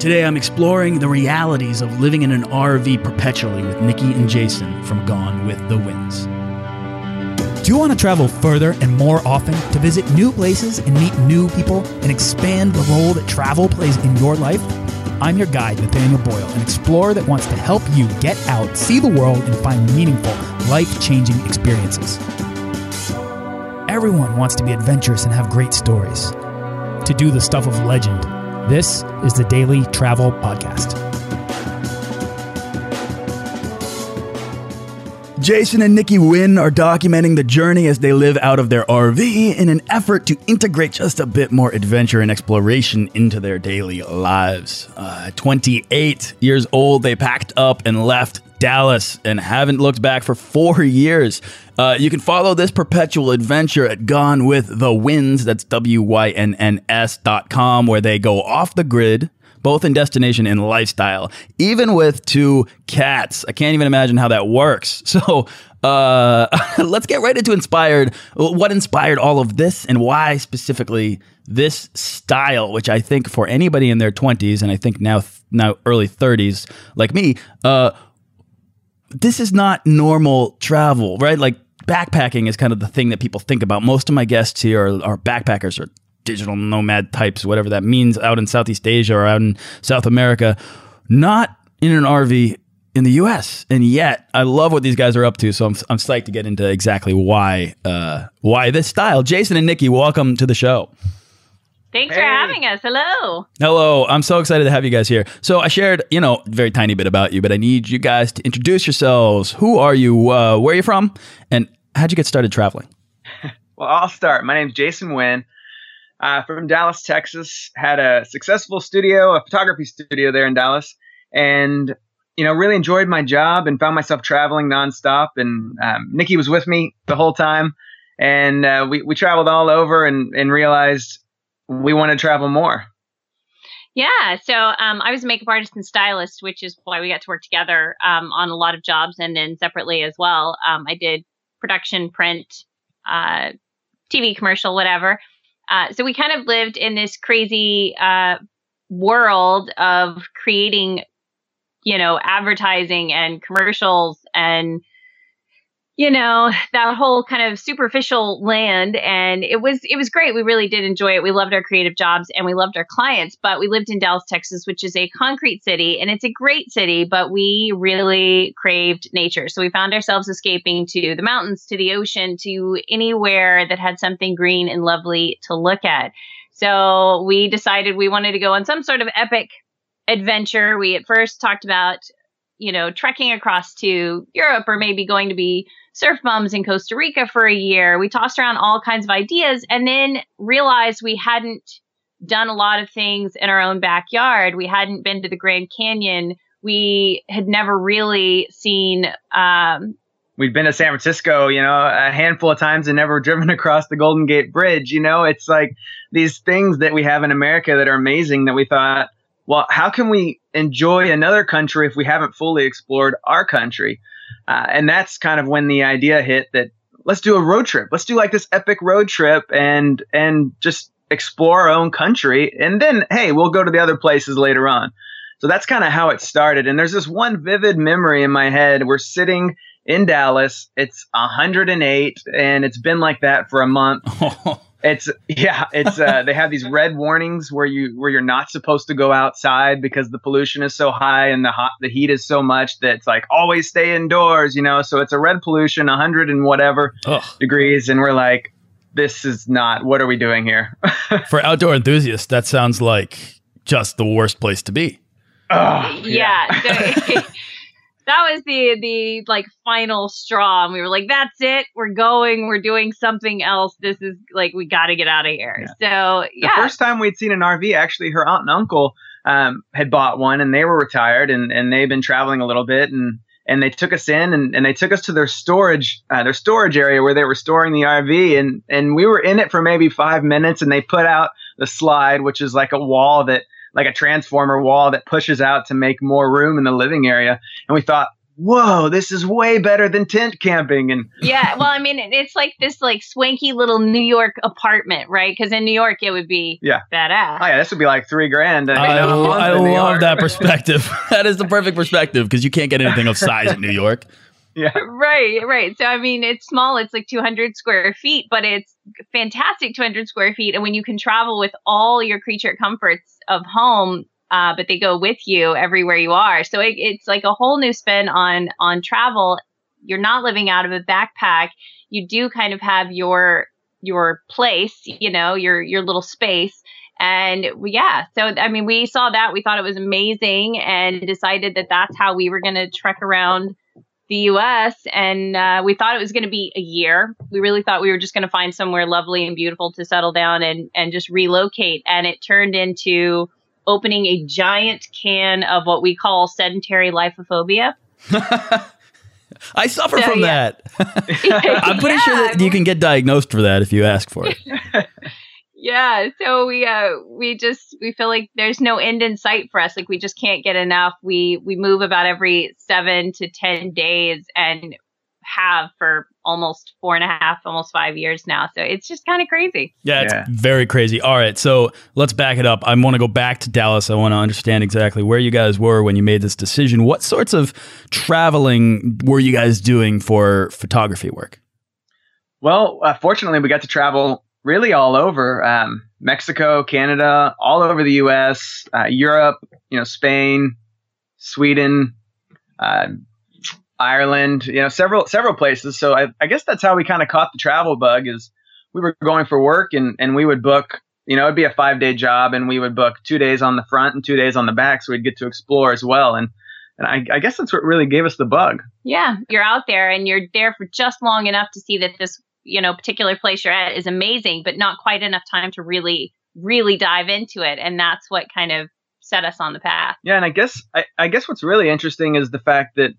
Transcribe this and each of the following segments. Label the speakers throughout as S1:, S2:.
S1: Today I'm exploring the realities of living in an RV perpetually with Nikki and Jason from Gone with the Wynns. Do you want to travel further and more often to visit new places and meet new people and expand the role that travel plays in your life? I'm your guide, Nathaniel Boyle, an explorer that wants to help you get out, see the world, and find meaningful, life changing experiences. Everyone wants to be adventurous and have great stories, to do the stuff of legend. This is the Daily Travel Podcast. Jason and Nikki Wynn are documenting the journey as they live out of their RV in an effort to integrate just a bit more adventure and exploration into their daily lives. Uh, 28 years old, they packed up and left Dallas and haven't looked back for four years. Uh, you can follow this perpetual adventure at Gone with the Wynns. That's W Y N N S dot com, where they go off the grid, both in destination and lifestyle, even with two cats. I can't even imagine how that works. So, uh, let's get right into inspired. What inspired all of this, and why specifically this style? Which I think for anybody in their twenties, and I think now now early thirties, like me, uh, this is not normal travel, right? Like backpacking is kind of the thing that people think about. Most of my guests here are, are backpackers or digital nomad types, whatever that means, out in Southeast Asia or out in South America, not in an RV in the U.S. And yet, I love what these guys are up to. So I'm, I'm psyched to get into exactly why uh, why this style. Jason and Nikki, welcome to the show.
S2: Thanks hey. for having us. Hello.
S1: Hello. I'm so excited to have you guys here. So I shared, you know, a very tiny bit about you, but I need you guys to introduce yourselves. Who are you? Uh, where are you from? And how'd you get started traveling?
S3: well, I'll start. My name's Jason Wynn. Uh, from Dallas, Texas. Had a successful studio, a photography studio there in Dallas, and you know, really enjoyed my job and found myself traveling nonstop. And um, Nikki was with me the whole time, and uh, we we traveled all over and and realized we want to travel more.
S2: Yeah, so um, I was a makeup artist and stylist, which is why we got to work together um, on a lot of jobs, and then separately as well. Um, I did production, print, uh, TV commercial, whatever. Uh, so we kind of lived in this crazy uh, world of creating, you know, advertising and commercials and you know that whole kind of superficial land and it was it was great. We really did enjoy it. We loved our creative jobs and we loved our clients but we lived in dallas texas which is a concrete city and it's a great city but we really craved nature. So we found ourselves escaping to the mountains to the ocean to anywhere that had something green and lovely to look at. So we decided we wanted to go on some sort of epic adventure. We at first talked about you know trekking across to europe or maybe going to be surf bums in Costa Rica for a year. We tossed around all kinds of ideas and then realized we hadn't done a lot of things in our own backyard. We hadn't been to the Grand Canyon. We had never really seen. Um,
S3: We'd been to San Francisco, you know, a handful of times and never driven across the Golden Gate Bridge. You know, it's like these things that we have in America that are amazing that we thought, well, how can we enjoy another country if we haven't fully explored our country? Uh, and that's kind of when the idea hit that let's do a road trip. Let's do like this epic road trip and and just explore our own country. And then hey, we'll go to the other places later on. So that's kind of how it started. And there's this one vivid memory in my head. We're sitting in Dallas. It's 108 and it's been like that for a month. It's yeah, it's uh, they have these red warnings where you where you're not supposed to go outside because the pollution is so high and the hot the heat is so much that it's like always stay indoors, you know. So it's a red pollution, 100 and whatever Ugh. degrees, and we're like, this is not. What are we doing here?
S1: For outdoor enthusiasts, that sounds like just the worst place to be.
S2: yeah. yeah. That was the the like final straw and we were like that's it. We're going. We're doing something else. This is like we got to get out of here. Yeah. so yeah.
S3: the first time we'd seen an rv actually her aunt and uncle um, had bought one and they were retired and and they've been traveling a little bit and and they took us in and, and they took us to their storage uh, their storage area where they were storing the RV and and we were in it for maybe five minutes and they put out the slide which is like a wall that like a transformer wall that pushes out to make more room in the living area. And we thought, whoa, this is way better than tent camping. And
S2: yeah, well, I mean, it's like this like swanky little New York apartment, right? Because in New York it would be
S3: yeah
S2: badass.
S3: Oh yeah, this would be like three grand.
S1: I, I, I love that perspective. that is the perfect perspective because you can't get anything of size in New York.
S3: Yeah.
S2: Right, right. So I mean, it's small. It's like 200 square feet, but it's fantastic 200 square feet. And when you can travel with all your creature comforts of home, uh, but they go with you everywhere you are. So it, it's like a whole new spin on on travel. You're not living out of a backpack. You do kind of have your your place, you know, your your little space. And yeah, so I mean, we saw that. We thought it was amazing, and decided that that's how we were going to trek around the US and uh, we thought it was going to be a year. We really thought we were just going to find somewhere lovely and beautiful to settle down and, and just relocate. And it turned into opening a giant can of what we call sedentary liphophobia.
S1: I suffer so, from yeah. that. I'm pretty yeah. sure that you can get diagnosed for that if you ask for it.
S2: Yeah, so we uh we just we feel like there's no end in sight for us. Like we just can't get enough. We we move about every 7 to 10 days and have for almost four and a half, almost five years now. So it's just kind of crazy.
S1: Yeah, it's yeah. very crazy. All right, so let's back it up. I want to go back to Dallas. I want to understand exactly where you guys were when you made this decision. What sorts of traveling were you guys doing for photography work?
S3: Well, uh, fortunately, we got to travel really all over um, Mexico, Canada, all over the U.S., uh, Europe, you know, Spain, Sweden. Uh, Ireland, you know, several several places. So I, I guess that's how we kind of caught the travel bug. Is we were going for work and and we would book. You know, it'd be a five day job, and we would book two days on the front and two days on the back, so we'd get to explore as well. And and I, I guess that's what really gave us the bug.
S2: Yeah, you're out there and you're there for just long enough to see that this you know particular place you're at is amazing, but not quite enough time to really really dive into it. And that's what kind of set us on the path.
S3: Yeah, and I guess I, I guess what's really interesting is the fact that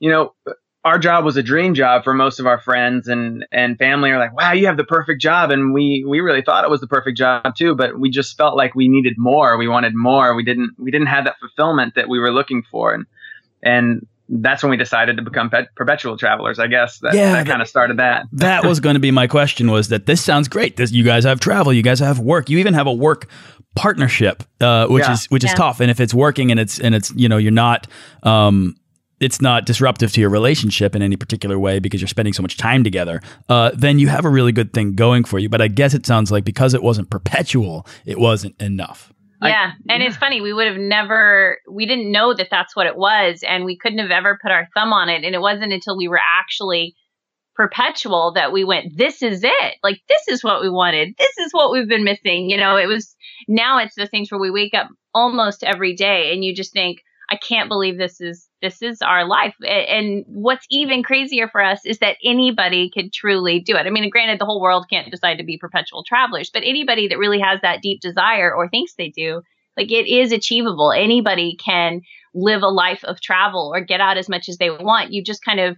S3: you know, our job was a dream job for most of our friends and and family are like, wow, you have the perfect job, and we we really thought it was the perfect job too, but we just felt like we needed more. We wanted more. We didn't we didn't have that fulfillment that we were looking for, and and that's when we decided to become pet, perpetual travelers. I guess that, yeah, that, that kind of started that.
S1: that was going to be my question. Was that this sounds great? This, you guys have travel. You guys have work. You even have a work partnership, uh, which yeah. is which yeah. is tough. And if it's working and it's and it's you know you're not um, it's not disruptive to your relationship in any particular way because you're spending so much time together, uh, then you have a really good thing going for you. But I guess it sounds like because it wasn't perpetual, it wasn't enough.
S2: Yeah. I, and yeah. it's funny, we would have never, we didn't know that that's what it was. And we couldn't have ever put our thumb on it. And it wasn't until we were actually perpetual that we went, this is it. Like, this is what we wanted. This is what we've been missing. You know, it was, now it's the things where we wake up almost every day and you just think, I can't believe this is this is our life. And what's even crazier for us is that anybody could truly do it. I mean, granted, the whole world can't decide to be perpetual travelers, but anybody that really has that deep desire or thinks they do, like it is achievable. Anybody can live a life of travel or get out as much as they want. You just kind of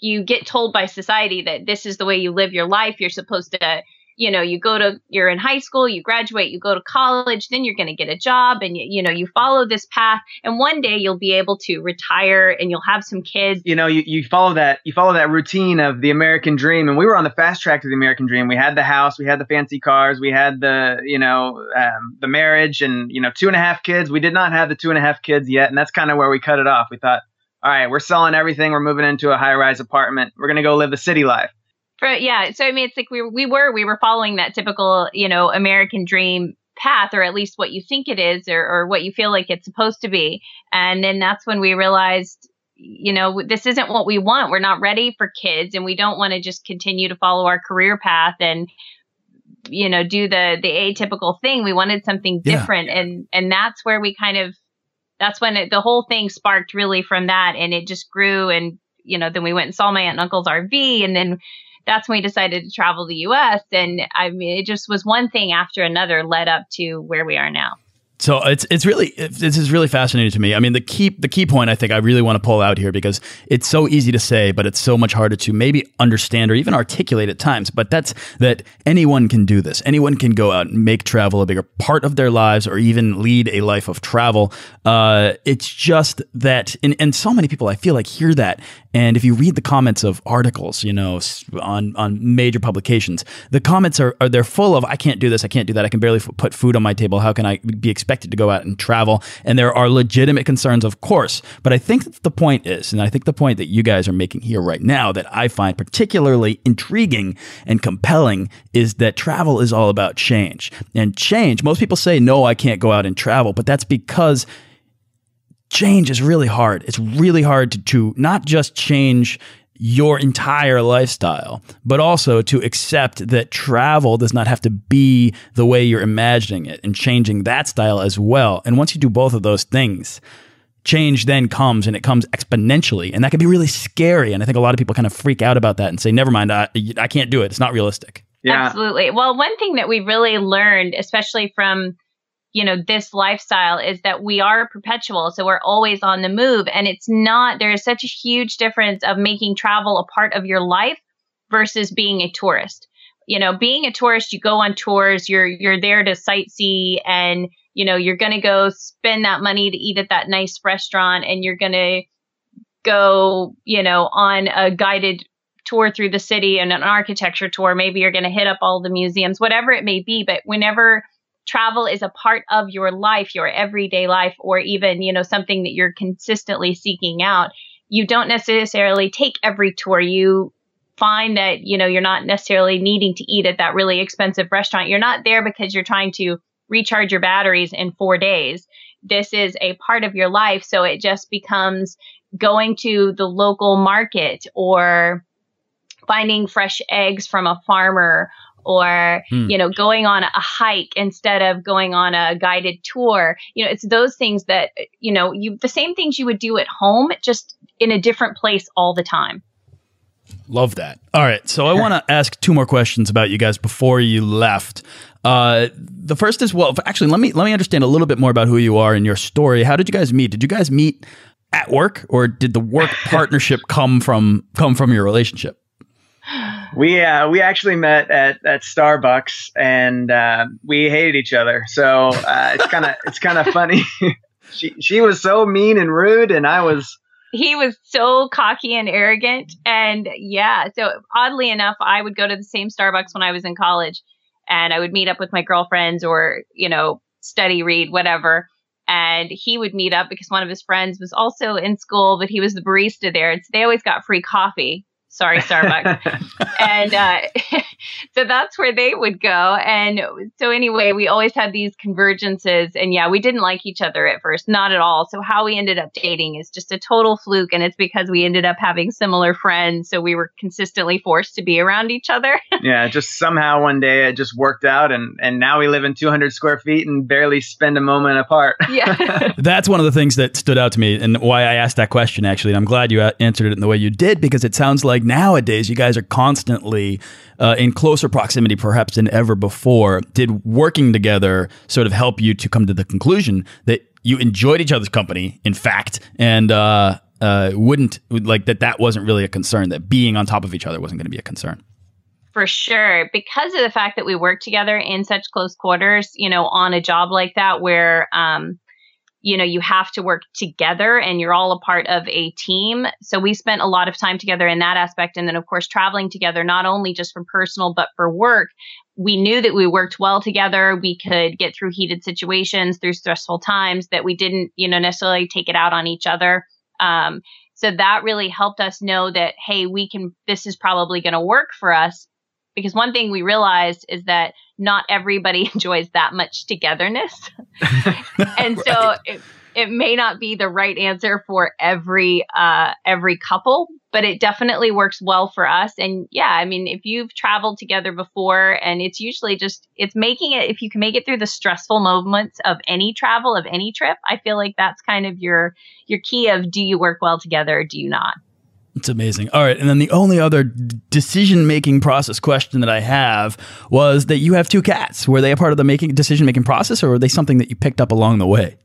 S2: you get told by society that this is the way you live your life. You're supposed to you know you go to you're in high school you graduate you go to college then you're going to get a job and you, you know you follow this path. And one day you'll be able to retire and you'll have some kids.
S3: You know you, you follow that you follow that routine of the american dream. And we were on the fast track to the american dream. We had the house we had the fancy cars we had the you know um, the marriage and you know two and a half kids. We did not have the two and a half kids yet. And that's kind of where we cut it off. We thought all right we're selling everything. We're moving into a high rise apartment. We're going to go live the city life
S2: for, yeah. So I mean, it's like we we were we were following that typical you know American dream path, or at least what you think it is, or or what you feel like it's supposed to be. And then that's when we realized, you know, this isn't what we want. We're not ready for kids, and we don't want to just continue to follow our career path and you know do the the atypical thing. We wanted something different, yeah. and and that's where we kind of that's when it, the whole thing sparked really from that, and it just grew and you know, then we went and saw my aunt and uncle's RV and then that's when we decided to travel the US. And I mean, it just was one thing after another led up to where we are now.
S1: So it's it's really this is really fascinating to me. I mean, the key the key point I think I really want to pull out here because it's so easy to say, but it's so much harder to maybe understand or even articulate at times. But that's that anyone can do this. Anyone can go out and make travel a bigger part of their lives, or even lead a life of travel. Uh, it's just that, and, and so many people I feel like hear that, and if you read the comments of articles, you know, on on major publications, the comments are, are they're full of I can't do this, I can't do that, I can barely f- put food on my table. How can I be expected to go out and travel? And there are legitimate concerns, of course. But I think the point is, and I think the point that you guys are making here right now that I find particularly intriguing and compelling is that travel is all about change. And change, most people say, no, I can't go out and travel, but that's because change is really hard. It's really hard to, to not just change your entire lifestyle, but also to accept that travel does not have to be the way you're imagining it and changing that style as well. And once you do both of those things, change then comes and it comes exponentially. And that can be really scary. And I think a lot of people kind of freak out about that and say, never mind, I, I can't do it. It's not realistic.
S2: Yeah. Absolutely. Well, one thing that we really learned, especially from you know this lifestyle is that we are perpetual so we're always on the move. And it's not there is such a huge difference of making travel a part of your life versus being a tourist. You know being a tourist you go on tours you're you're there to sightsee and you know you're going to go spend that money to eat at that nice restaurant and you're going to go you know on a guided tour through the city and an architecture tour. Maybe you're going to hit up all the museums whatever it may be. But whenever travel is a part of your life, your everyday life, or even, you know, something that you're consistently seeking out, you don't necessarily take every tour. You find that, you know, you're not necessarily needing to eat at that really expensive restaurant. You're not there because you're trying to recharge your batteries in four days. This is a part of your life. So it just becomes going to the local market or finding fresh eggs from a farmer or hmm. you know going on a hike instead of going on a guided tour. You know it's those things that you know you the same things you would do at home just in a different place all the time.
S1: Love that. All right so i want to ask two more questions about you guys before you left. Uh, the first is well actually let me let me understand a little bit more about who you are and your story. How did you guys meet? Did you guys meet at work or did the work partnership come from come from your relationship
S3: we uh, we actually met at, at Starbucks and uh, we hated each other. So uh, it's kind of it's kind of funny. she she was so mean and rude, and I was.
S2: He was so cocky and arrogant, and yeah. So oddly enough, I would go to the same Starbucks when I was in college, and I would meet up with my girlfriends or you know study, read, whatever. And he would meet up because one of his friends was also in school, but he was the barista there, and so they always got free coffee sorry starbucks. And uh, so that's where they would go. And so anyway we always had these convergences and yeah we didn't like each other at first not at all. So how we ended up dating is just a total fluke and it's because we ended up having similar friends so we were consistently forced to be around each other.
S3: Yeah just somehow one day it just worked out and and now we live in 200 square feet and barely spend a moment apart.
S2: Yeah.
S1: That's one of the things that stood out to me and why i asked that question actually and i'm glad you answered it in the way you did because it sounds like nowadays you guys are constantly uh, in closer proximity, perhaps than ever before. Did working together sort of help you to come to the conclusion that you enjoyed each other's company, in fact, and uh, uh, wouldn't like that? That wasn't really a concern. That being on top of each other wasn't going to be a concern
S2: for sure because of the fact that we work together in such close quarters you know on a job like that where um, you know, you have to work together and you're all a part of a team. So we spent a lot of time together in that aspect. And then, of course, traveling together, not only just for personal, but for work. We knew that we worked well together. We could get through heated situations, through stressful times, that we didn't, you know, necessarily take it out on each other. Um, so that really helped us know that, hey, we can, this is probably going to work for us. Because one thing we realized is that not everybody enjoys that much togetherness. and right. so it, it, may not be the right answer for every uh, every couple, but it definitely works well for us. And yeah, I mean, if you've traveled together before, and it's usually just it's making it if you can make it through the stressful moments of any travel of any trip, I feel like that's kind of your your key of do you work well together, or do you not?
S1: It's amazing. All right. And then the only other decision making process question that I have was that you have two cats. Were they a part of the making decision making process or were they something that you picked up along the way?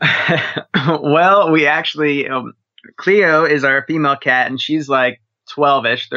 S3: well, we actually, um, Cleo is our female cat and she's like 12 ish.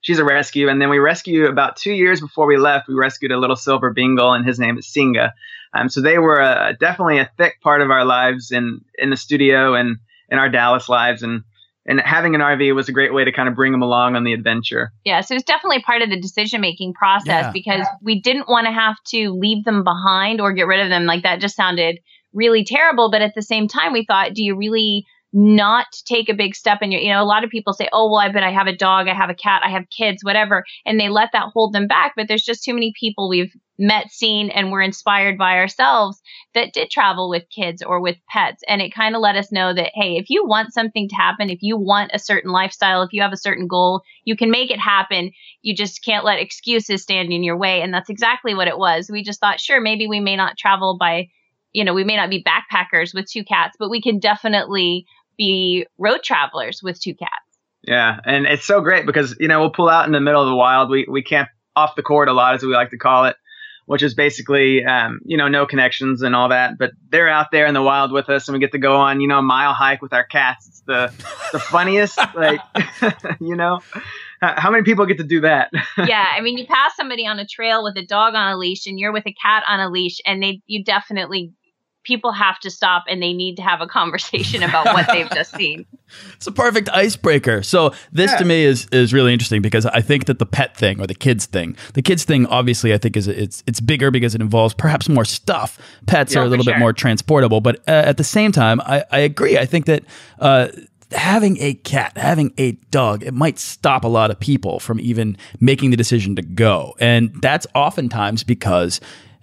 S3: She's a rescue. And then we rescued about two years before we left, we rescued a little silver Bengal and his name is Singa. Um, so they were uh, definitely a thick part of our lives in, in the studio and in our Dallas lives. And and having an RV was a great way to kind of bring them along on the adventure.
S2: Yeah, so it's definitely part of the decision making process yeah. because we didn't want to have to leave them behind or get rid of them. Like that just sounded really terrible. But at the same time, we thought, do you really not take a big step in your you know a lot of people say oh well i bet i have a dog i have a cat i have kids whatever and they let that hold them back but there's just too many people we've met seen and were inspired by ourselves that did travel with kids or with pets and it kind of let us know that hey if you want something to happen if you want a certain lifestyle if you have a certain goal you can make it happen. You just can't let excuses stand in your way and that's exactly what it was. We just thought sure maybe we may not travel by you know we may not be backpackers with two cats but we can definitely be road travelers with two cats.
S3: Yeah, and it's so great because you know we'll pull out in the middle of the wild. We we camp off the court a lot, as we like to call it, which is basically um, you know no connections and all that. But they're out there in the wild with us, and we get to go on you know a mile hike with our cats. It's the the funniest, like you know. How many people get to do that?
S2: yeah, I mean, you pass somebody on a trail with a dog on a leash, and you're with a cat on a leash, and they you definitely people have to stop and they need to have a conversation about what they've just seen.
S1: It's a perfect icebreaker. So this yeah. to me is is really interesting because I think that the pet thing or the kids thing, the kids thing obviously I think is it's it's bigger because it involves perhaps more stuff. Pets yeah, are a little sure. bit more transportable, but uh, at the same time, I, I agree. I think that. Uh, having a cat, having a dog, it might stop a lot of people from even making the decision to go. And that's oftentimes because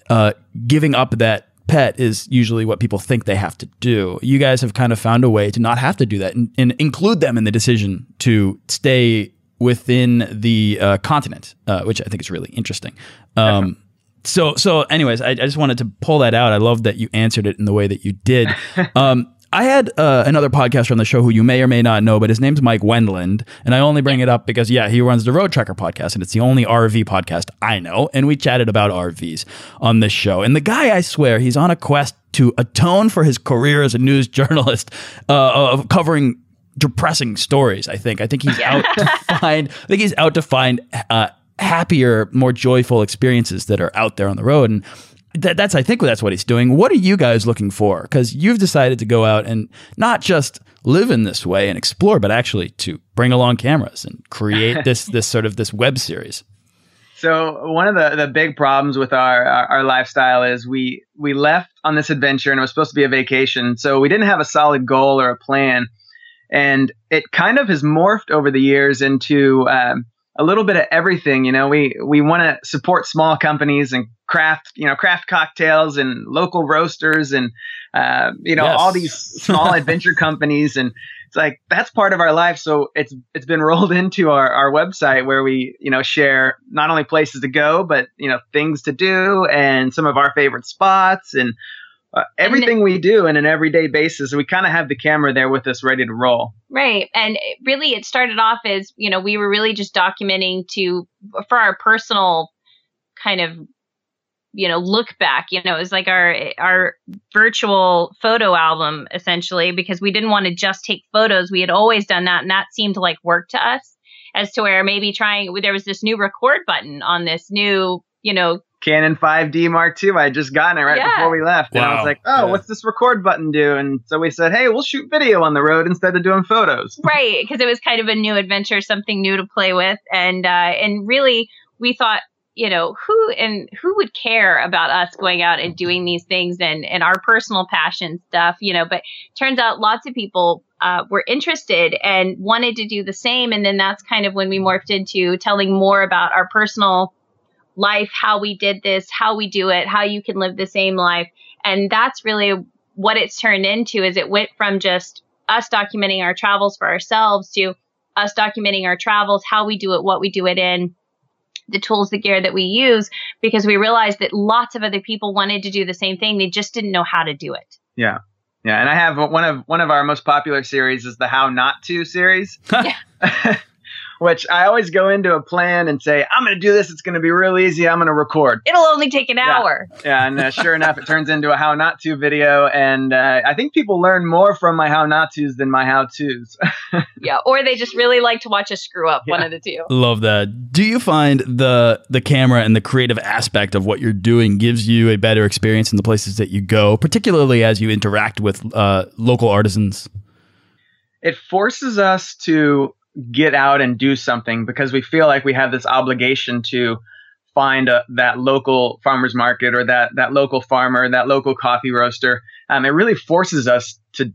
S1: uh, giving up that pet is usually what people think they have to do. You guys have kind of found a way to not have to do that and, and include them in the decision to stay within the uh, continent, uh, which I think is really interesting. Um, so, so, anyways, I, I, just wanted to pull that out. I love that you answered it in the way that you did. Um, I had uh, another podcaster on the show who you may or may not know, but his name's Mike Wendland. And I only bring it up because, yeah, he runs the Roadtreking podcast, and it's the only RV podcast I know. And we chatted about RVs on this show. And the guy, I swear, he's on a quest to atone for his career as a news journalist uh, of covering depressing stories. I think. I think he's out to find. I think he's out to find uh, happier, more joyful experiences that are out there on the road. And that, that's I think that's what he's doing. What are you guys looking for? Because you've decided to go out and not just live in this way and explore, but actually to bring along cameras and create this this sort of this web series.
S3: So one of the, the big problems with our, our, our lifestyle is we we left on this adventure and it was supposed to be a vacation, so we didn't have a solid goal or a plan, and it kind of has morphed over the years into um, a little bit of everything. You know, we we want to support small companies and craft, you know, craft cocktails and local roasters and uh, you know yes. all these small adventure companies and it's like that's part of our life. So it's it's been rolled into our our website where we you know share not only places to go but you know things to do and some of our favorite spots and uh, everything we do in an everyday basis, we kind of have the camera there with us ready to roll.
S2: Right. And really, it started off as, you know, we were really just documenting to, for our personal kind of, you know, look back, you know, it was like our, our virtual photo album essentially, because we didn't want to just take photos. We had always done that. And that seemed to like work to us as to where maybe trying, there was this new record button on this new, you know,
S3: Canon 5D Mark II. I had just gotten it right yeah. before we left. Wow. And I was like, oh, yeah. what's this record button do? And so we said, hey, we'll shoot video on the road instead of doing photos.
S2: Right. Because it was kind of a new adventure, something new to play with. And, uh, and really, we thought, you know, who and who would care about us going out and doing these things and, and our personal passion stuff, you know, but turns out lots of people uh, were interested and wanted to do the same. And then that's kind of when we morphed into telling more about our personal life, how we did this, how we do it, how you can live the same life. And that's really what it's turned into is it went from just us documenting our travels for ourselves to us documenting our travels, how we do it, what we do it in, the tools, the gear that we use, because we realized that lots of other people wanted to do the same thing. They just didn't know how to do it.
S3: Yeah. Yeah, and I have one of one of our most popular series is the How Not to series. which I always go into a plan and say, I'm going to do this. It's going to be real easy. I'm going to record.
S2: It'll only take an
S3: Yeah.
S2: hour.
S3: Yeah, and uh, sure enough, it turns into a how not to video. And uh, I think people learn more from my how not tos than my how tos.
S2: Yeah. Or they just really like to watch us screw up. One of the two.
S1: Love that. Do you find the the camera and the creative aspect of what you're doing gives you a better experience in the places that you go, particularly as you interact with uh, local artisans?
S3: it forces us to get out and do something because we feel like we have this obligation to find a, that local farmers market or that that local farmer, that local coffee roaster. Um, it really forces us to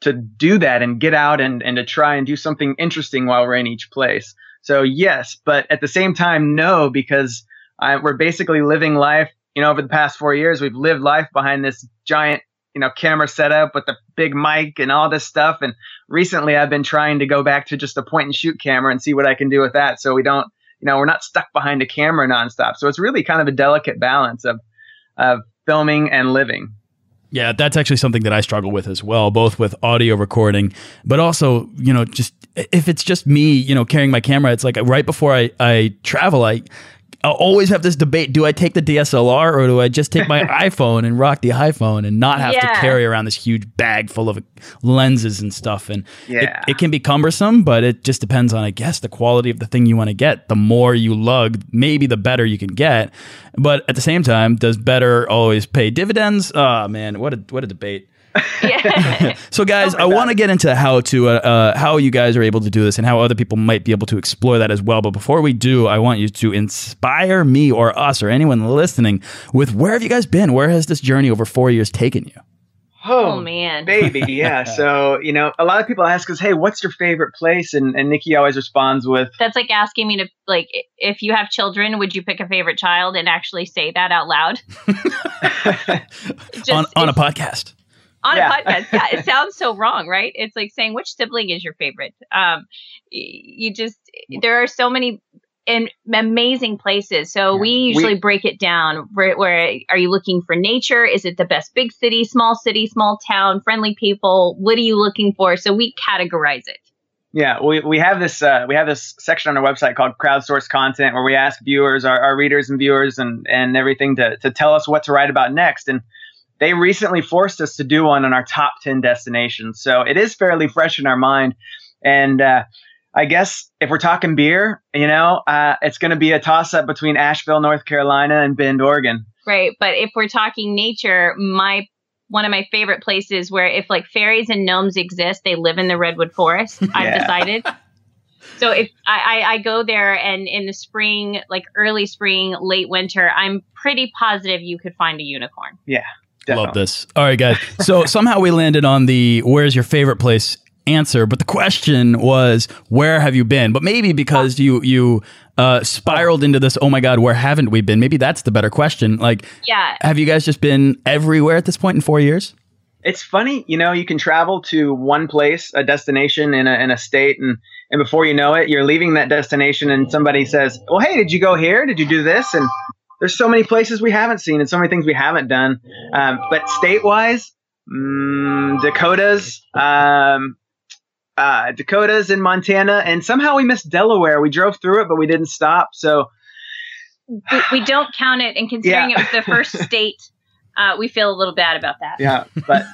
S3: to do that and get out and, and to try and do something interesting while we're in each place. So yes, but at the same time, no, because I, we're basically living life. You know, over the past four years, we've lived life behind this giant, you know, camera setup with the big mic and all this stuff. And recently, I've been trying to go back to just a point and shoot camera and see what I can do with that. So we don't, you know, we're not stuck behind a camera nonstop. So it's really kind of a delicate balance of of filming and living.
S1: Yeah, that's actually something that I struggle with as well, both with audio recording, but also, you know, just if it's just me, you know, carrying my camera, it's like right before I, I travel, I I always have this debate. Do I take the DSLR or do I just take my iPhone and rock the iPhone and not have
S2: Yeah.
S1: to carry around this huge bag full of lenses and stuff? And
S3: Yeah.
S1: it, it can be cumbersome, but it just depends on, I guess, the quality of the thing you want to get. The more you lug, maybe the better you can get. But at the same time, does better always pay dividends? Oh man, what a what a debate.
S2: Yeah.
S1: So, guys, I want to get into how to uh, uh, how you guys are able to do this and how other people might be able to explore that as well. But before we do, I want you to inspire me or us or anyone listening with where have you guys been? Where has this journey over four years taken you?
S2: oh man.
S3: baby yeah so you know a lot of people ask us hey what's your favorite place and, and nikki always responds with
S2: That's like asking me to like if you have children, would you pick a favorite child and actually say that out loud? Just-
S1: on on a podcast.
S2: On
S3: Yeah.
S2: a podcast. Yeah, it sounds so wrong, right? It's like saying which sibling is your favorite. Um, you just there are so many in amazing places. So
S3: Yeah.
S2: we
S3: We-
S2: usually break it down. Where, where are you looking for nature? Is it the best big city, small city, small town, friendly people? What are you looking for? So we categorize it.
S3: Yeah, we, we have this uh, we have this section on our website called crowdsourced content where we ask viewers, our, our readers and viewers and, and everything to, to tell us what to write about next. And they recently forced us to do one on our top 10 destinations. So it is fairly fresh in our mind. And uh, I guess if we're talking beer, you know, uh, it's going to be a toss up between Asheville, North Carolina and Bend, Oregon.
S2: Right. But if we're talking nature, my one of my favorite places where if like fairies and gnomes exist, they live in the redwood forest. I've
S3: Yeah.
S2: decided. So if I, I, I go there and in the spring, like early spring, late winter, I'm pretty positive you could find a unicorn.
S3: Definitely.
S1: Love this. All right, guys. So somehow we landed on the where's your favorite place answer, but the question was where have you been? But maybe because you you uh, spiraled into this, oh my god, where haven't we been? Maybe that's the better question. Like,
S2: Yeah.
S1: have you guys just been everywhere at this point in four years?
S3: it's funny, you know, you can travel to one place, a destination in a, in a state, and, and before you know it, you're leaving that destination and somebody says, well, hey, did you go here? Did you do this? And there's so many places we haven't seen and so many things we haven't done. Um, but state wise, mm, Dakotas, um, uh, Dakotas in Montana, and somehow we missed Delaware. We drove through it, but we didn't stop. So
S2: We, we don't count it. And considering
S3: Yeah.
S2: it was the first state, uh, we feel a little bad about that.
S3: Yeah, but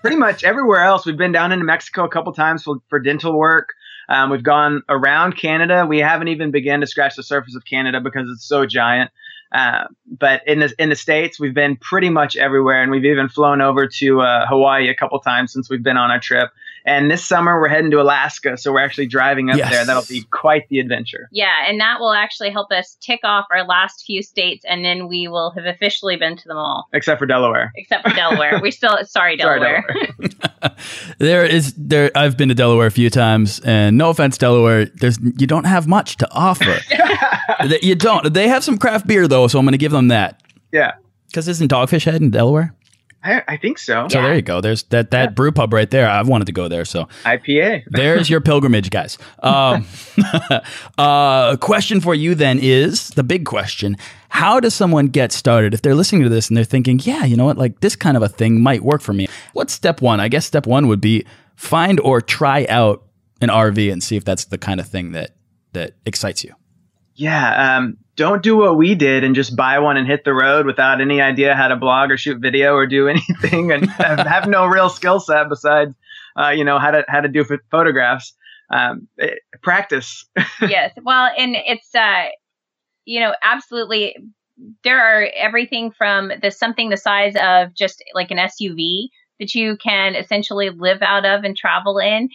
S3: pretty much everywhere else. We've been down into Mexico a couple times for, for dental work. Um, we've gone around Canada. We haven't even begun to scratch the surface of Canada because it's so giant. Uh, but in the in the states, we've been pretty much everywhere, and we've even flown over to uh, Hawaii a couple times since we've been on our trip. And this summer, we're heading to Alaska, so we're actually driving up
S1: Yes.
S3: there. That'll be quite the adventure.
S2: Yeah, and that will actually help us tick off our last few states, and then we will have officially been to them all,
S3: Except for Delaware.
S2: except for Delaware. we still, sorry,
S3: Sorry,
S2: Delaware.
S1: There is there. I've been to Delaware a few times, and no offense, Delaware. There's you don't have much to offer. That you don't. They have some craft beer though, so I'm going to give them that.
S3: yeah.
S1: Because isn't Dogfish Head in Delaware?
S3: I, I think so.
S1: So
S2: Yeah.
S1: there you go. There's that that
S3: Yeah.
S1: brew pub right there. I've wanted to go there. So
S3: IPA.
S1: there's your pilgrimage, guys. Um, uh, question for you then is the big question: How does someone get started if they're listening to this and they're thinking, "Yeah, you know what? Like this kind of a thing might work for me." What's step one? I guess step one would be find or try out an RV and see if that's the kind of thing that that excites you.
S3: Yeah. Um, don't do what we did and just buy one and hit the road without any idea how to blog or shoot video or do anything and have, have no real skill set besides, uh, you know, how to how to do ph- photographs. Um, eh, practice.
S2: yes. Well, and it's uh, you know, absolutely. There are everything from the something the size of just like an SUV that you can essentially live out of and travel in,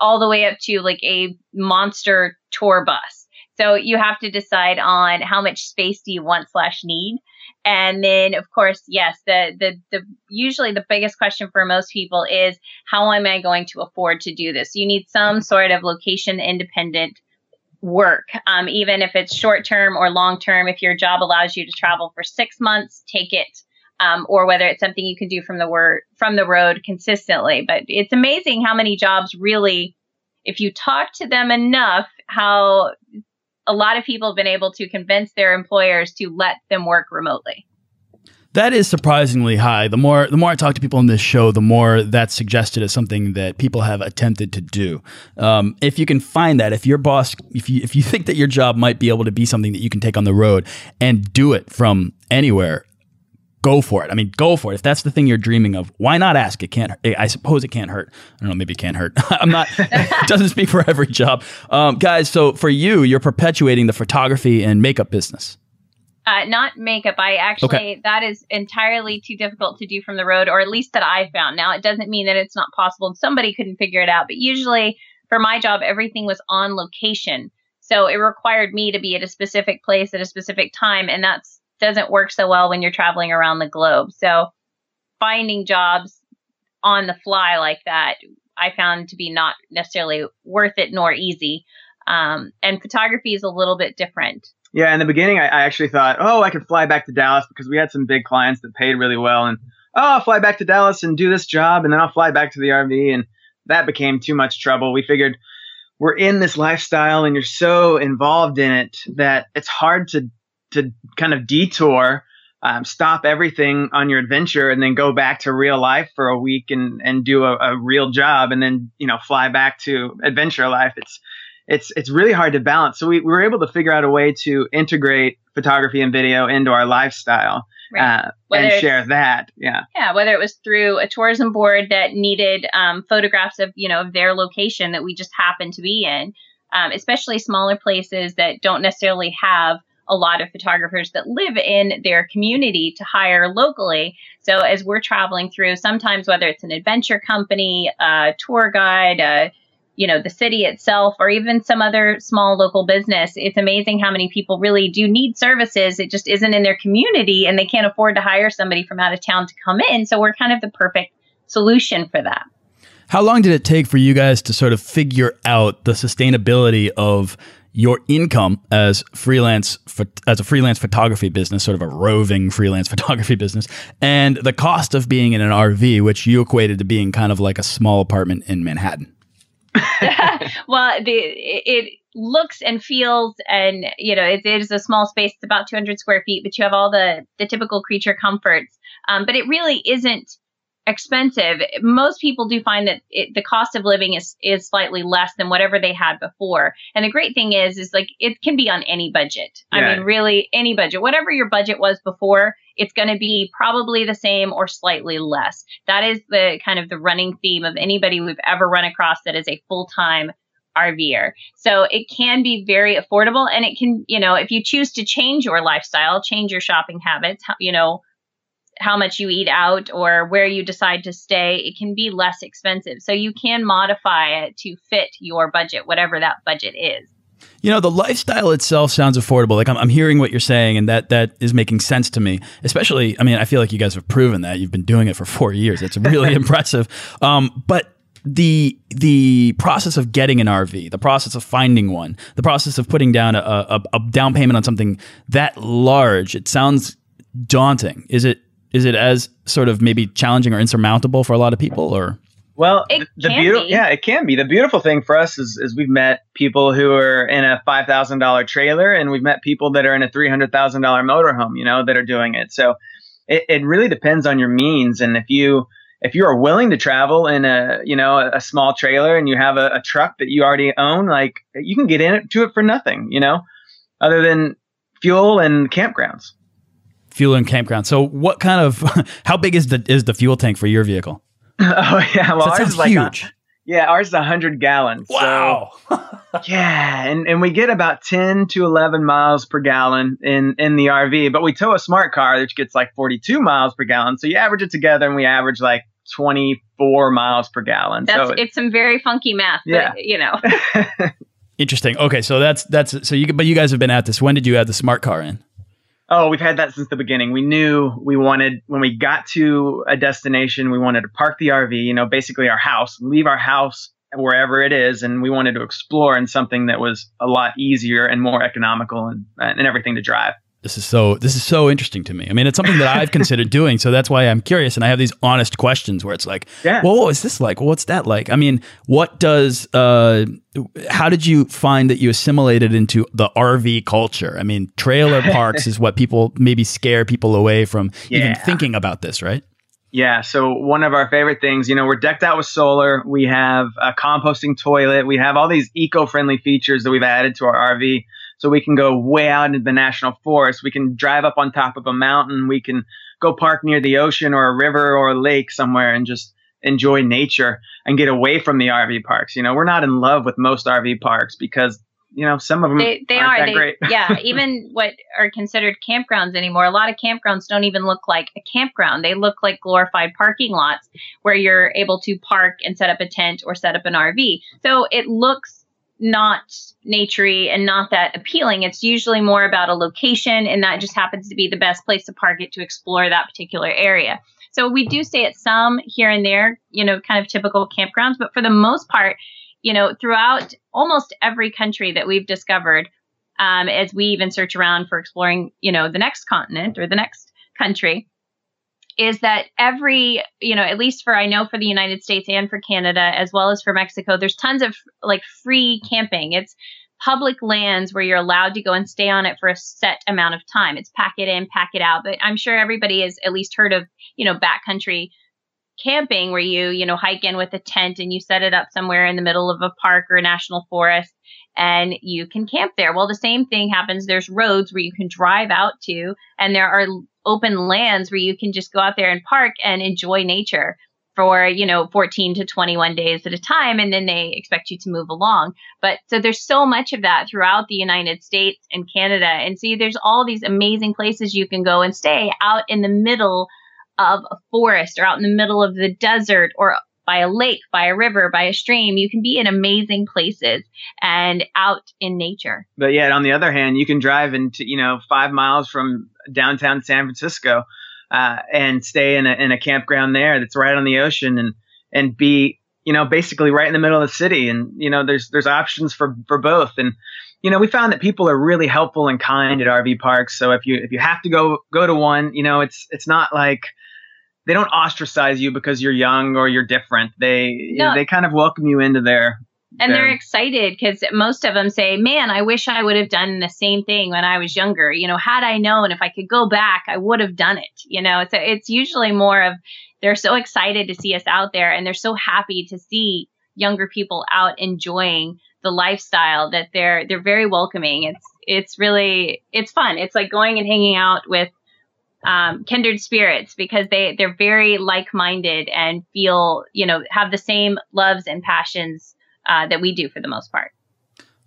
S2: all the way up to like a monster tour bus. So you have to decide on how much space do you want slash need. And then of course, yes, the, the, the, usually the biggest question for most people is how am I going to afford to do this? You need some sort of location independent work, um, even if it's short term or long term. If your job allows you to travel for six months, take it. Um, or whether it's something you can do from the word from the road consistently. But it's amazing how many jobs really, if you talk to them enough, how a lot of people have been able to convince their employers to let them work remotely.
S1: That is surprisingly high. The more the more I talk to people on this show, the more that's suggested as something that people have attempted to do. Um, if you can find that, if your boss, if you if you think that your job might be able to be something that you can take on the road and do it from anywhere, go for it. I mean, go for it. If that's the thing you're dreaming of, why not ask? It can't. I suppose it can't hurt. I don't know. Maybe it can't hurt. I'm not. it doesn't speak for every job, um, guys. So for you, you're perpetuating the photography and makeup business.
S2: Uh, not makeup. I actually
S1: Okay.
S2: that is entirely too difficult to do from the road, or at least that I found. Now it doesn't mean that it's not possible. and Somebody couldn't figure it out, but usually for my job, everything was on location, so it required me to be at a specific place at a specific time, and that's doesn't work so well when you're traveling around the globe. So finding jobs on the fly like that, I found to be not necessarily worth it nor easy. Um, and photography is a little bit different.
S3: Yeah, in the beginning, I, I actually thought, oh, I could fly back to Dallas because we had some big clients that paid really well, and oh, I'll fly back to Dallas and do this job, and then I'll fly back to the RV, and that became too much trouble. We figured we're in this lifestyle, and you're so involved in it that it's hard to to kind of detour, um, stop everything on your adventure, and then go back to real life for a week and and do a, a real job, and then you know fly back to adventure life. It's it's it's really hard to balance. So we, we were able to figure out a way to integrate photography and video into our lifestyle uh, and share that. Yeah,
S2: Yeah, whether it was through a tourism board that needed um, photographs of you know their location that we just happened to be in, um, especially smaller places that don't necessarily have a lot of photographers that live in their community to hire locally. So as we're traveling through, sometimes whether it's an adventure company, a tour guide, uh, you know, the city itself, or even some other small local business, it's amazing how many people really do need services. It just isn't in their community and they can't afford to hire somebody from out of town to come in. So we're kind of the perfect solution for that.
S1: How long did it take for you guys to sort of figure out the sustainability of your income as freelance as a freelance photography business, sort of a roving freelance photography business, and the cost of being in an RV, which you equated to being kind of like a small apartment in Manhattan?
S2: well, the it looks and feels, and you know, it, it is a small space. It's about 200 square feet, but you have all the the typical creature comforts. Um, but it really isn't expensive. Most people do find that it, the cost of living is is slightly less than whatever they had before. And the great thing is, is like it can be on any budget. I mean, really any budget, whatever your budget was before. It's going to be probably the same or slightly less. That is the kind of the running theme of anybody we've ever run across that is a full time RVer. So it can be very affordable and it can, you know, if you choose to change your lifestyle, change your shopping habits, you know, how much you eat out or where you decide to stay, it can be less expensive. So you can modify it to fit your budget, whatever that budget is.
S1: You know, the lifestyle itself sounds affordable. Like I'm, I'm hearing what you're saying, and that that is making sense to me. Especially, I mean, I feel like you guys have proven that you've been doing it for four years. It's really impressive. Um, but the the process of getting an RV, the process of finding one, the process of putting down a, a, a down payment on something that large, it sounds daunting. Is it Is it as sort of maybe challenging or insurmountable for a lot of people, or?
S3: Well,
S2: It
S3: the
S2: can
S3: beautiful,
S2: be.
S3: yeah, it can be. The beautiful thing for us is, is we've met people who are in a five thousand dollar trailer, and we've met people that are in a three hundred thousand dollar motorhome, you know, that are doing it. So it, it really depends on your means, and if you if you are willing to travel in a you know a, a small trailer and you have a, a truck that you already own, like you can get into it it for nothing, you know, other than fuel and campgrounds.
S1: Fuel and campground. So, what kind of how big is the is the fuel tank for your vehicle?
S3: oh yeah, well
S1: that
S3: ours is like a-
S1: huge.
S3: yeah, ours is hundred gallons. so-
S1: wow.
S3: Yeah, and, and we get about 10 to 11 miles per gallon in, in the RV, but we tow a smart car which gets like 42 miles per gallon. So you average it together and we average like 24 miles per gallon.
S2: That's
S3: so
S2: it's some very funky math.
S3: Yeah.
S2: But, you know,
S1: Interesting. Okay, so that's that's so you but you guys have been at this. When did you add the smart car in?
S3: Oh, we've had that since the beginning. We knew we wanted, when we got to a destination, we wanted to park the RV, you know, basically our house, leave our house wherever it is. And we wanted to explore in something that was a lot easier and more economical and, and everything to drive.
S1: This is so this is so interesting to me. I mean, it's something that I've considered doing, so that's why I'm curious and I have these honest questions where it's like,
S3: Yeah.
S1: well, what was this like? Well, what's that like? I mean, what does uh how did you find that you assimilated into the RV culture? I mean, trailer parks is what people maybe scare people away from even thinking about this, right?
S3: Yeah, so one of our favorite things, you know, we're decked out with solar. We have a composting toilet. We have all these eco-friendly features that we've added to our RV. So we can go way out into the national forest. We can drive up on top of a mountain. We can go park near the ocean or a river or a lake somewhere and just enjoy nature and get away from the RV parks. You know, we're not in love with most RV parks because, you know, some of them
S2: they they are they
S3: great.
S2: yeah even what are considered campgrounds anymore. A lot of campgrounds don't even look like a campground. They look like glorified parking lots where you're able to park and set up a tent or set up an RV. So it looks not naturey and not that appealing. It's usually more about a location, and that just happens to be the best place to park it to explore that particular area. So we do stay at some here and there, you know, kind of typical campgrounds, but for the most part, you know, throughout almost every country that we've discovered, um, as we even search around for exploring, you know, the next continent or the next country, is that every, you know, at least for I know for the United States and for Canada as well as for Mexico, there's tons of like free camping. It's public lands where you're allowed to go and stay on it for a set amount of time. It's pack it in, pack it out. But I'm sure everybody has at least heard of, you know, backcountry camping where you, you know, hike in with a tent and you set it up somewhere in the middle of a park or a national forest and you can camp there. Well, the same thing happens. There's roads where you can drive out to and there are open lands where you can just go out there and park and enjoy nature for, you know, 14 to 21 days at a time. And then they expect you to move along. But so there's so much of that throughout the United States and Canada. And see, there's all these amazing places you can go and stay out in the middle of a forest or out in the middle of the desert or by a lake, by a river, by a stream. You can be in amazing places and out in nature.
S3: But yet, on the other hand, you can drive into you know five miles from downtown San Francisco uh, and stay in a, in a campground there that's right on the ocean and and be you know basically right in the middle of the city. And you know there's there's options for for both. And you know we found that people are really helpful and kind at RV parks. So if you if you have to go go to one, you know it's it's not like they don't ostracize you because you're young or you're different. They
S2: No.
S3: they kind of welcome you into their
S2: And they're excited because most of them say, Man, I wish I would have done the same thing when I was younger. You know, had I known if I could go back, I would have done it. You know, so it's usually more of they're so excited to see us out there and they're so happy to see younger people out enjoying the lifestyle that they're they're very welcoming. It's it's really it's fun. It's like going and hanging out with um, kindred spirits because they they're very like minded and feel you know have the same loves and passions uh, that we do for the most part.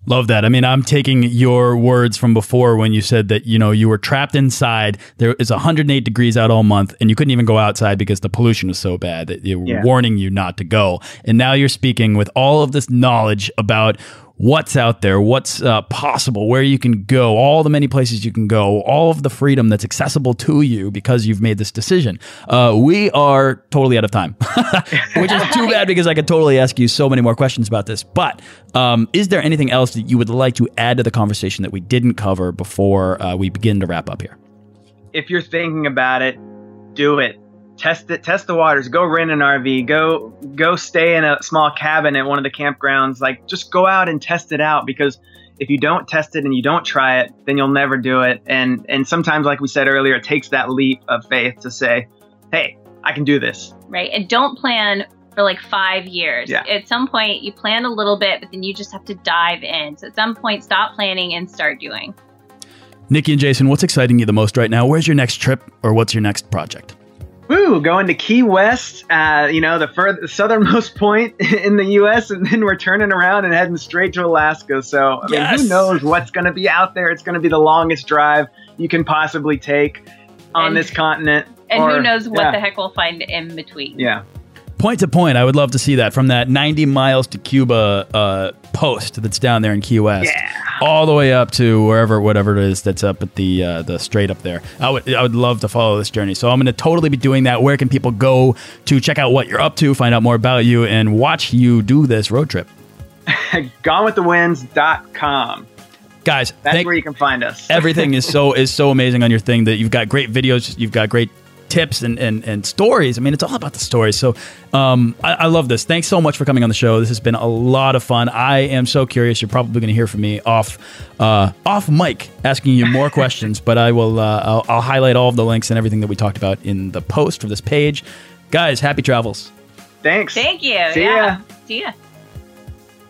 S1: Love that. I mean, I'm taking your words from before when you said that, you know, you were trapped inside. There is 108 degrees out all month and you couldn't even go outside because the pollution was so bad that they were
S3: Yeah.
S1: warning you not to go. And now you're speaking with all of this knowledge about what's out there, what's uh, possible, where you can go, all the many places you can go, all of the freedom that's accessible to you because you've made this decision. Uh, we are totally out of time, which is too bad because I could totally ask you so many more questions about this. But um, is there anything else that you would like to add to the conversation that we didn't cover before uh, we begin to wrap up here?
S3: if you're thinking about it, do it. Test it, test the waters. Go rent an RV. Go go stay in a small cabin at one of the campgrounds. Like just go out and test it out because if you don't test it and you don't try it, then you'll never do it. And and sometimes, like we said earlier, it takes that leap of faith to say, "Hey, I can do this."
S2: Right. And don't plan for like five years.
S3: Yeah.
S2: At some point, you plan a little bit, but then you just have to dive in. So at some point, stop planning and start doing.
S1: Nikki and Jason, what's exciting you the most right now? Where's your next trip or what's your next project?
S3: Woo, going to Key West, uh, you know, the further, southernmost point in the U.S., and then we're turning around and heading straight to Alaska. So, I mean, who knows what's going to be out there? It's going to be the longest drive you can possibly take on
S2: And-
S3: this continent.
S2: And
S3: Or-
S2: who knows what
S3: yeah.
S2: the heck we'll find in between.
S3: Yeah.
S1: Point to point, I would love to see that from that 90 miles to Cuba uh, post that's down there in Key West,
S3: Yeah.
S1: all the way up to wherever, whatever it is that's up at the uh, the strait up there. I would I would love to follow this journey. So I'm going to totally be doing that. Where can people go to check out what you're up to, find out more about you, and watch you do this road trip,
S3: GoneWithTheWynns.com.
S1: guys?
S3: That's
S1: thank-
S3: where you can find us.
S1: everything is so is so amazing on your thing that you've got great videos, you've got great tips and, and, and stories. I mean, it's all about the stories. So um, I, I love this. Thanks so much for coming on the show. This has been a lot of fun. I am so curious. You're probably going to hear from me off uh, off mic, asking you more questions. But I will. Uh, I'll, I'll highlight all of the links and everything that we talked about in the post for this page. Guys, happy travels.
S3: Thanks.
S2: Thank you.
S3: See
S2: yeah.
S3: ya.
S2: See ya.